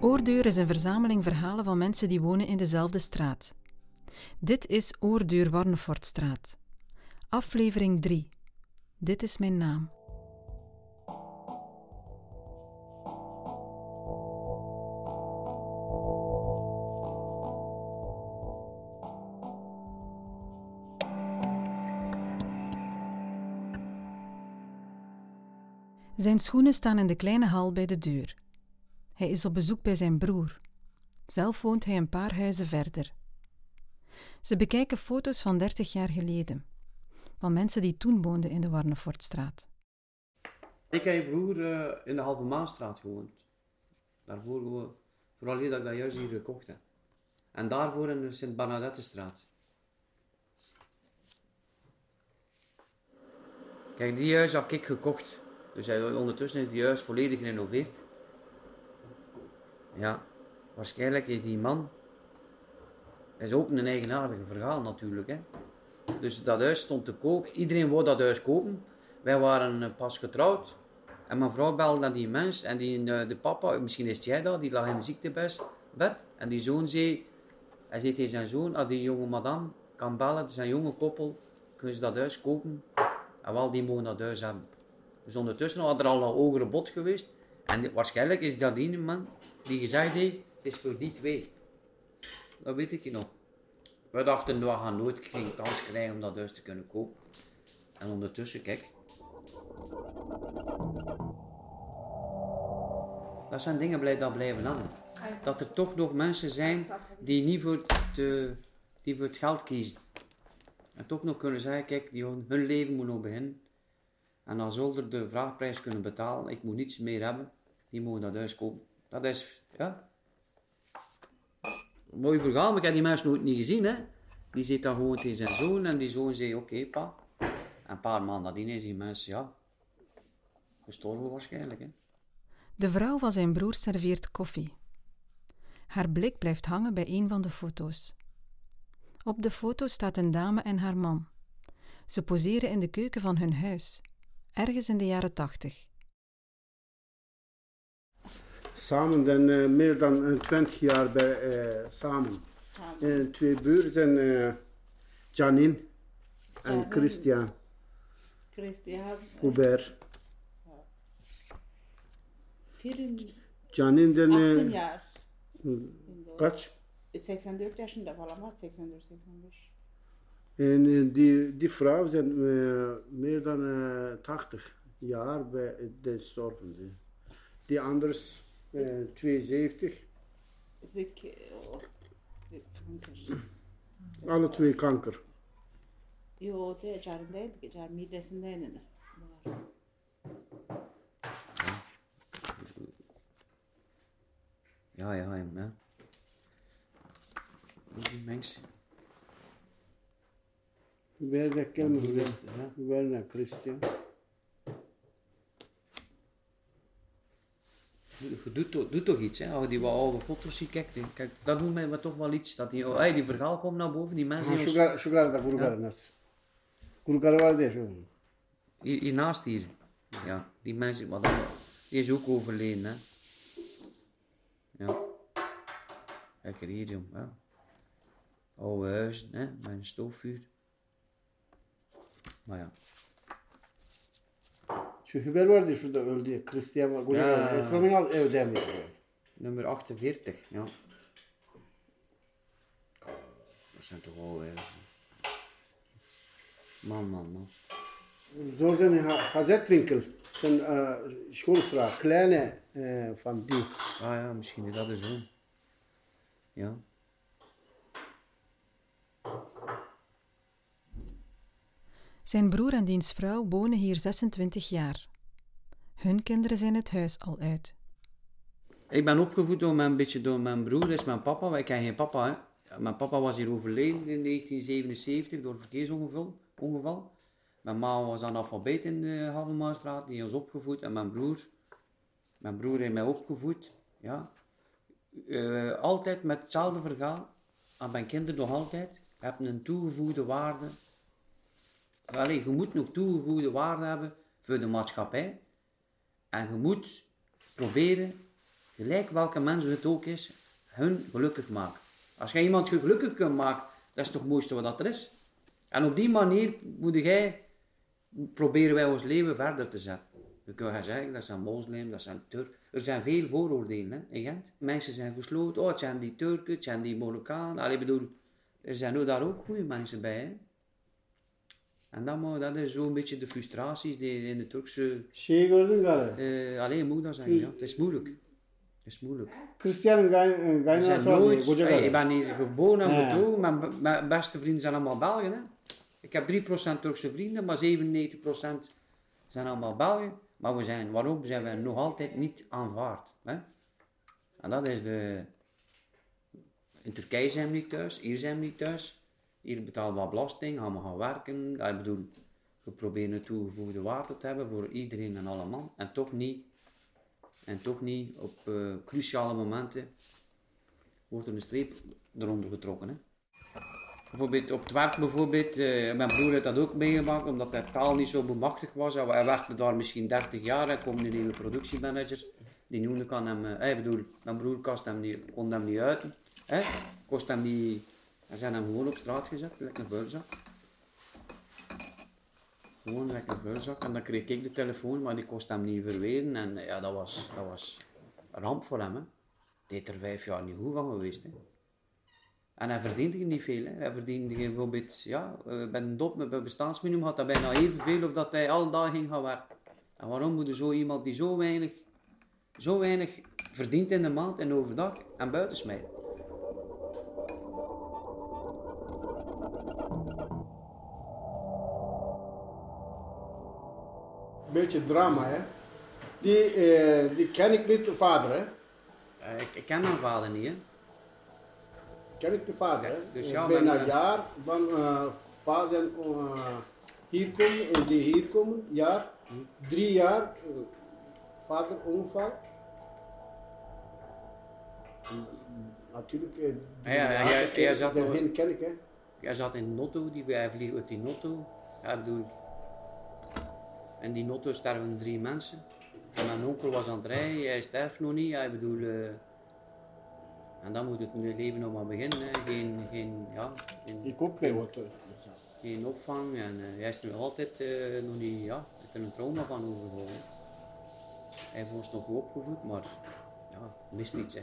Oordeur is een verzameling verhalen van mensen die wonen in dezelfde straat. Dit is Oordeur Warnefortstraat. Aflevering 3. Dit is mijn naam. Zijn schoenen staan in de kleine hal bij de deur. Hij is op bezoek bij zijn broer. Zelf woont hij een paar huizen verder. Ze bekijken foto's van 30 jaar geleden, van mensen die toen woonden in de Warnefortstraat. Ik heb vroeger uh, in de Halve Maanstraat gewoond. Daarvoor vooral hier dat ik dat juist hier gekocht heb. En daarvoor in de Sint-Bernadettestraat. Kijk, die huis heb ik gekocht. Dus ondertussen is die huis volledig gerenoveerd. Ja, waarschijnlijk is die man. Is ook een eigenaardige verhaal natuurlijk. Hè. Dus dat huis stond te koop. Iedereen wou dat huis kopen. Wij waren eh, pas getrouwd. En mijn vrouw belde naar die mens. En die, eh, de papa, misschien is jij dat, die lag in de ziektebed. En die zoon zei. Hij zei tegen zijn zoon, als die jonge madame kan bellen, zijn jonge koppel, kunnen ze dat huis kopen. En wel, die mogen dat huis hebben. Dus ondertussen had er al een hogere bod geweest. En waarschijnlijk is dat die man die gezegd heeft, is voor die twee. Dat weet ik nog. We dachten, we gaan nooit geen kans krijgen om dat huis te kunnen kopen. En ondertussen, kijk. Dat zijn dingen blij, dat blijven hangen. Dat er toch nog mensen zijn die niet voor het, uh, die voor het geld kiezen. En toch nog kunnen zeggen, kijk, die, hun leven moet nog beginnen. En dan zullen de vraagprijs kunnen betalen. Ik moet niets meer hebben. Die mogen dat huis kopen. Dat is, ja. Mooi verhaal, maar ik heb die mensen nooit niet gezien, hè. Die zit dan gewoon tegen zijn zoon en die zoon zei, oké pa. En een paar maanden nadien is die mens, ja, gestorven waarschijnlijk, hè. De vrouw van zijn broer serveert koffie. Haar blik blijft hangen bij een van de foto's. Op de foto staat een dame en haar man. Ze poseren in de keuken van hun huis ergens in de jaren tachtig. Samen dan uh, meer dan 20 jaar bij, uh, samen. samen. Uh, twee buren zijn Janine en Christian. Christian. Hubert. Janine dan... 18 jaar. Kaç? 84 yaşında falan var. 84, 85. En eh, die, die vrouw zijn uh, meer dan uh, 80 jaar bij de storven. Die anders uh, 72. Ziek. Oh, kanker. Alle twee kanker. Yo, de carındaydı. Car midesindeydi. Var. Ja, ja, ja. Die mensen. Werner kennen we. Werner Christian. Doe, doe, doe toch iets, hè? Als je die wat oude foto's ziet, kijk, kijk dat doet mij toch wel iets. Dat die, oh, hey, die verhaal komt naar boven, die mensen... Ah, sugar, sugar da Gurgar nas. Gurgar var diye şu. Hier, hiernaast hier. Ja, die mensen, maar dan, die is ook overleden, hè. Ja. Kijk er hier, jong. Ja. Oude huizen, hè, met een stoofvuur. Maar ja. Şu Hüber vardı şurada öldü. Christian var. Gurgar Ja. var. Al evde mi? Nummer 48, ja. Dat zijn toch wel huizen. Man, man, man. Zorzen Ha- Hazetwinkel. Van uh, Schoolstraat. Kleine uh, van die. Ah ja, misschien is dat de zoon. Ja. Zijn broer en diens vrouw wonen hier 26 jaar. Hun kinderen zijn het huis al uit. Ik ben opgevoed door mijn, beetje door mijn broer, is mijn papa. Ik heb geen papa. Mijn papa was hier overleden in 1977 door een verkeersongeval. Ongeval. Mijn ma was analfabeet in de Havenmaarstraat, die is opgevoed. En mijn broer, mijn broer heeft mij opgevoed. Ja. Eh, altijd met hetzelfde verhaal. Aan mijn kinderen nog altijd. Hebben een toegevoegde waarde. Je moet nog toegevoegde waarde hebben voor de maatschappij. En je moet proberen gelijk welke mensen het ook is, hun gelukkig maken. Als jij iemand gelukkig kunt maken, dat is toch het mooiste wat er is. En op die manier moet jij, proberen wij ons leven verder te zetten. We kunnen zeggen, dat zijn moslim, dat zijn Turk. Er zijn veel vooroordelen hè, in Gent. Mensen zijn gesloten, oh het zijn die Turken, het zijn die Marokkanen. Ik bedoel, er zijn ook daar ook goede mensen bij. En dat, maar, dat is zo'n beetje de frustraties die in de Turkse... Şey gördün galiba. eh alleen moet ik dat zeggen, ja. Het is moeilijk. Het is moeilijk. Var diye nooit... Hey, ik ben hier geboren en Ja. getogen, mijn, mijn beste vrienden zijn allemaal Belgen. Hè. Ik heb 3% Turkse vrienden, maar 97% zijn allemaal Belgen. Maar we zijn, waarom zijn we nog altijd niet aanvaard? Hè? En dat is de... In Turkije zijn we niet thuis, hier zijn we niet thuis. Hier we wat belasting, we gaan werken. Ik bedoel, we proberen een toegevoegde waarde te hebben voor iedereen en allemaal. En toch niet, en toch niet op eh, cruciale momenten wordt er een streep eronder getrokken. Hè. Bijvoorbeeld op het werk, bijvoorbeeld, eh, mijn broer heeft dat ook meegemaakt, omdat hij taal niet zo bemachtigd was. Hij werkte daar misschien 30 jaar, hij komt een nieuwe productiemanager. Die noemde kan hem, eh, ik bedoel, mijn broer kost hem niet, kon hem niet uiten. Hè? Kost hem niet, hij zijn hem gewoon op straat gezet, lekker een vuilzak. Gewoon lekker een. En dan kreeg ik de telefoon, maar die kost hem niet verweren. En eh, ja, dat was, dat was een ramp voor hem. Hè. Heeft er vijf jaar niet goed van geweest. Hè. En hij verdiende niet veel. Hè. Hij verdiende bijvoorbeeld, ja, eh, bij een dop met bestaansminimum had hij bijna evenveel of dat hij alle dagen ging gaan werken. En waarom moet er zo iemand die zo weinig, zo weinig verdient in de maand en overdag en buiten smijten? Beetje drama, hè. Die, eh, die ken ik niet, de vader, hè. Eh, ik, ik ken mijn vader niet, hè. Ken ik de vader, hè. Dus ja, bijna een eh, jaar, eh, vader hier komen, en die hier komen, jaar, drie jaar, vader ongeval. Natuurlijk, Ja, jij- jij zat hen ken ik, hè. Hij zat in Notto, die, hij vliegt uit die Notto. Ja, ik bedoel, in die Notto sterven drie mensen. En mijn onkel was aan het rijden, hij sterft nog niet. Ik bedoel, eh, en dan moet het leven nog maar beginnen. Hè. Geen, geen, ja, geen, Ik ook bij wat. geen opvang. En eh, hij is nog altijd eh, nog niet, ja, heeft er een trauma van overgehouden. Hij ons nog goed opgevoed, maar ja, mist niets. Hè.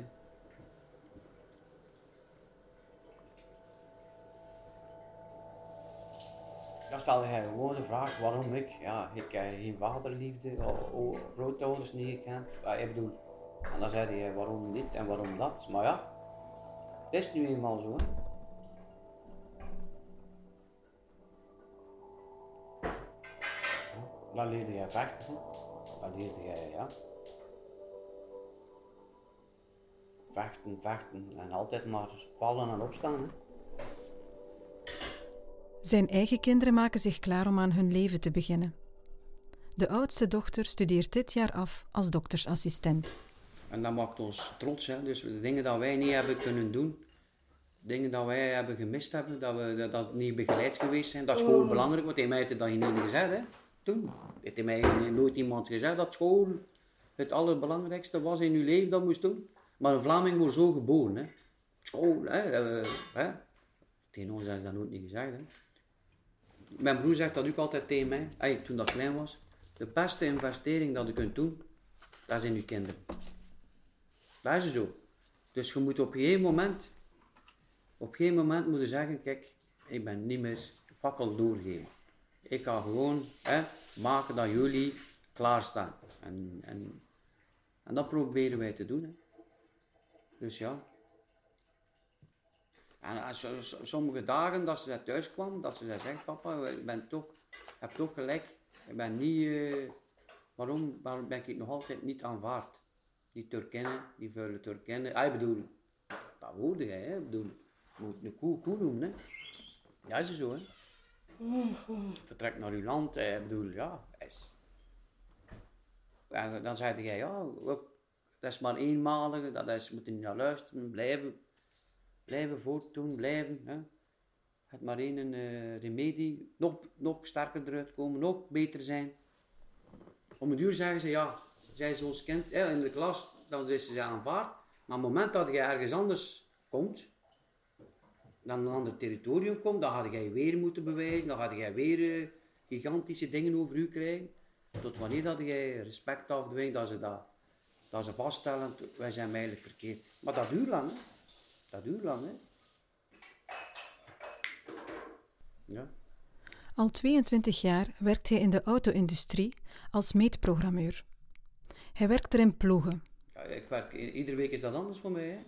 Dan stelde hij gewoon de vraag waarom ik, ja, ik heb geen vaderliefde, of, of grootouders niet gekend. Ja, ik bedoel, en dan zei hij waarom niet en waarom dat. Maar ja, het is nu eenmaal zo. Dan leerde jij vechten. Dan leerde jij, ja. Vechten, vechten en altijd maar vallen en opstaan. Zijn eigen kinderen maken zich klaar om aan hun leven te beginnen. De oudste dochter studeert dit jaar af als doktersassistent. En dat maakt ons trots. Hè. Dus de dingen dat wij niet hebben kunnen doen, dingen dat wij hebben gemist hebben, dat we dat, dat niet begeleid geweest zijn, dat school belangrijk wordt. Hij mij heeft het dat niet gezegd, hè. Toen heeft hij mij nooit iemand gezegd dat school het allerbelangrijkste was in uw leven, dat moest doen. Maar een Vlaming wordt zo geboren, hè. School, hè. hè. Tegen ons is dat nooit niet gezegd, hè. Mijn broer zegt dat ook altijd tegen mij, hey, toen dat klein was. De beste investering dat je kunt doen, dat in je kinderen. Dat is zo. Dus je moet op een gegeven moment, op een gegeven moment moeten zeggen, kijk, ik ben niet meer fakkel doorgeven. Ik ga gewoon hè, maken dat jullie klaarstaan. En, en, en dat proberen wij te doen. Hè. Dus ja. En als, als- sommige dagen dat ze thuis kwam, dat ze zegt, papa, ik ben toch, heb toch gelijk. Ik ben niet, eh, waarom, waarom ben ik nog altijd niet aanvaard? Die Turkennen, die vuile Turkennen. Ah, ik bedoel, dat hoorde jij, hè? Ik bedoel, je moet een koe noemen, hè? Ja, is het zo, hè? Vertrek naar uw land, hè? Ik bedoel, ja, is. En dan zei jij, ja, dat is maar eenmalig, dat is, moet je niet naar luisteren, blijven, blijven voortdoen, blijven, hè? Het maar één eh, remedie, nog, nog sterker eruit komen, nog beter zijn. Om een duur zeggen ze, ja, zij is ons kind, hè, in de klas, dan is ze aanvaard. Maar op het moment dat je ergens anders komt, dan een ander territorium komt, dan ga je weer moeten bewijzen, dan ga je weer eh, gigantische dingen over u krijgen. Tot wanneer dat jij respect afdwingt, dat ze dat, dat ze vaststellen, wij zijn eigenlijk verkeerd. Maar dat duurt lang. Dat duurt lang, hè. Ja. Al 22 jaar werkt hij in de auto-industrie als meetprogrammeur. Hij werkt er in ploegen. Ja, ik werk, iedere week is dat anders voor mij. Hè.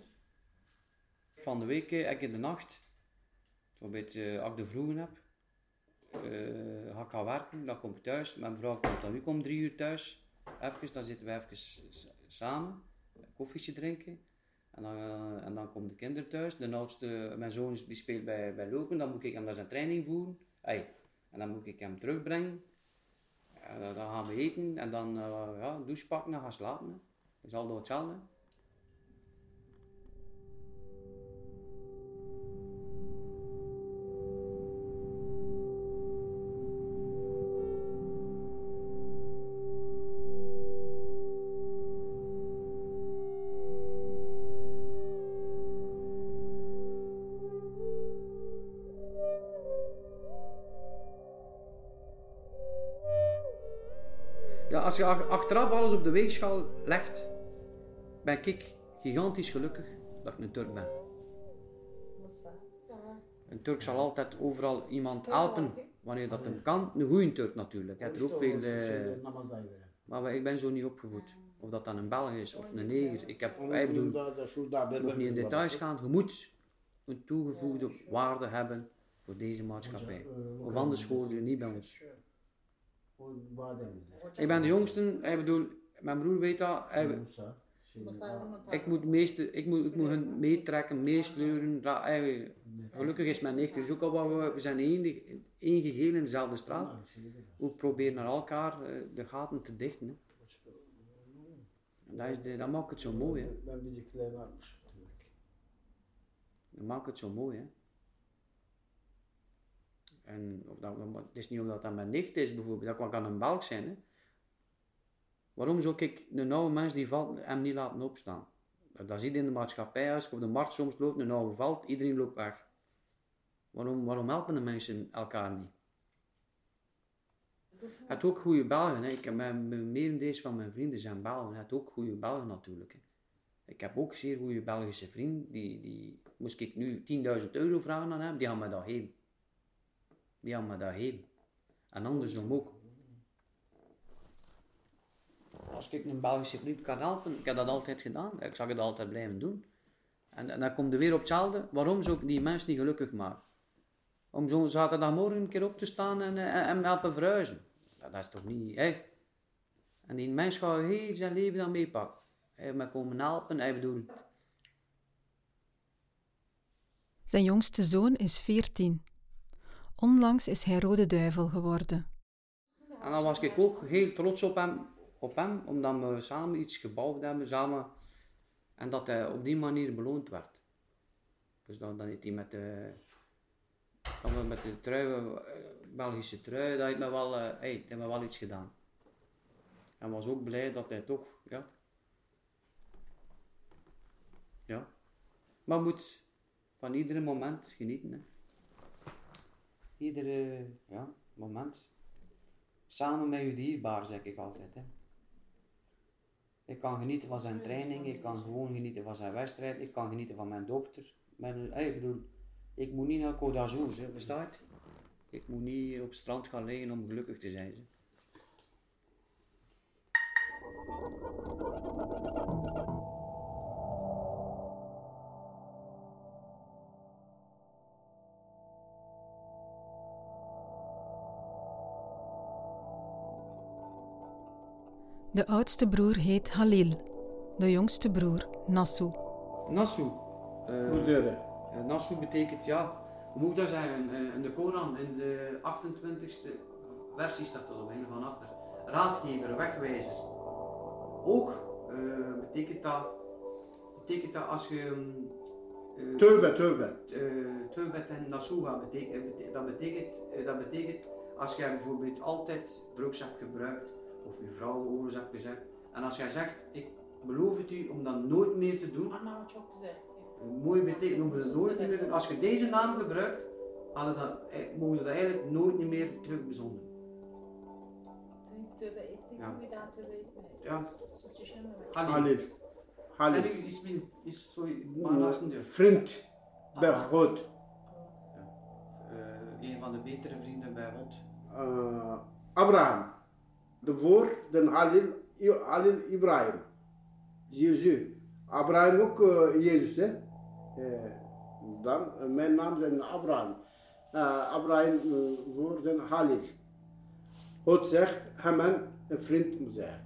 Van de week, eh, ik in de nacht, zo'n beetje eh, als ik de vroegen heb, eh, ga ik gaan werken, dan kom ik thuis. Mijn vrouw komt dan ook om drie uur thuis. Even, dan zitten we even samen, koffietje drinken. En dan, eh, en dan komen de kinderen thuis. De oudste, mijn zoon die speelt bij, bij dan moet ik hem naar zijn training voeren. Hey, en dan moet ik hem terugbrengen. En dan, gaan we eten en dan eh, ja, douche pakken en gaan slapen. Hè. Dat is altijd hetzelfde. Als je ach- achteraf alles op de weegschaal legt, ben ik gigantisch gelukkig dat ik een Turk ben. Een Turk zal altijd overal iemand helpen wanneer dat hem kan. Een goede Turk natuurlijk. Er ook veel, eh, maar wij- ik ben zo niet opgevoed. Of dat dan een Belg is of een neger. Ik heb, bedoel, nog niet in details gaan. Je moet een toegevoegde waarde hebben voor deze maatschappij. Of anders hoor je niet bij ons. Ik ben de jongste, ik bedoel, mijn broer weet dat. Hij, ik moet, meeste, ik moet, ik moet hun meetrekken, meesleuren. Hij- gelukkig is mijn nicht dus ook al wat we, we zijn één, één geheel in dezelfde straat. We proberen naar elkaar eh, de gaten te dichten. Hè. En Dat, is de, dat maakt het zo mooi. Hè. Dat maakt het zo mooi. Hè. En of dat, het is niet omdat dat mijn nicht is bijvoorbeeld, dat kan een Belg zijn. Hè. Waarom zou ik een oude mens die valt hem niet laten opstaan? Dat zie je in de maatschappij, als je op de markt soms loopt, een oude valt, iedereen loopt weg. Waarom, waarom helpen de mensen elkaar niet? Het ook goede Belgen. Hè. Ik heb mijn, merendeels van mijn vrienden zijn Belgen. Het ook goede Belgen natuurlijk. Hè. Ik heb ook zeer goede Belgische vrienden. Die, die, moest ik nu 10.000 euro vragen aan hem, die gaan me dat geven. Gaan me dat geven. En andersom ook. Als ik een Belgische vriend kan helpen, ik heb dat altijd gedaan. Ik zal het altijd blijven doen. En, en dan komt er weer op hetzelfde. Waarom zou ik die mens niet gelukkig maken? Om zo'n zaterdagmorgen een keer op te staan en, eh, en helpen verhuizen. Dat, dat is toch niet, hè? En die mens gaat heel zijn leven dan meepakken. Hij me komen helpen, hij bedoelt. Zijn jongste zoon is 14. Onlangs is hij rode duivel geworden. En dan was ik ook heel trots op hem, op hem omdat we samen iets gebouwd hebben, samen. En dat hij op die manier beloond werd. Dus dan, dan heeft hij met de, met de Belgische trui, dat heeft me wel, eh, hey, heeft me wel iets gedaan. En was ook blij dat hij toch, ja. Ja. Maar moet van iedere moment genieten. Hè. Iedere ja, moment. Samen met je dierbaar, zeg ik altijd. Hè. Ik kan genieten van zijn training, ik kan gewoon genieten van zijn wedstrijd, ik kan genieten van mijn dochter. Mijn, ik bedoel, ik moet niet naar Côte d'Azur, verstaat? Ik moet niet op het strand gaan liggen om gelukkig te zijn. De oudste broer heet Halil, de jongste broer Nassu. Nasu. eh, Broederen. Eh, Nasu betekent, ja, hoe moet ik dat zeggen? Eh, in de Koran, in de 28e versie staat dat op een van achter. Raadgever, wegwijzer. Ook eh, betekent, dat, betekent dat als je. mm, eh, Tövbe, tövbe. eh, Teubat en Nasuha betekent, bete- dat, betekent, dat betekent als jij bijvoorbeeld altijd drugs hebt gebruikt of je vrouw oorlog hebt gezet en als jij zegt ik, beloof het u om dat nooit meer te doen. Anna had çok güzel. Mooi betekent om het nooit meer te doen. Als je deze naam gebruikt, hadden dat, eh, mogen we dat eigenlijk nooit niet meer terug bezonden. Suç işlememek. Halil. Halil. Vriend bij Ah. God. Eh, een van de betere vrienden bij God. Uh, Abraham. De voor, de Halil, Halil Ibrahim. Jezus. Abraham ook eh, Jezus, hè? Eh, dan, eh, mijn naam is Abraham. Abraham voor zijn Halil. God zegt, hem een vriend moet zijn.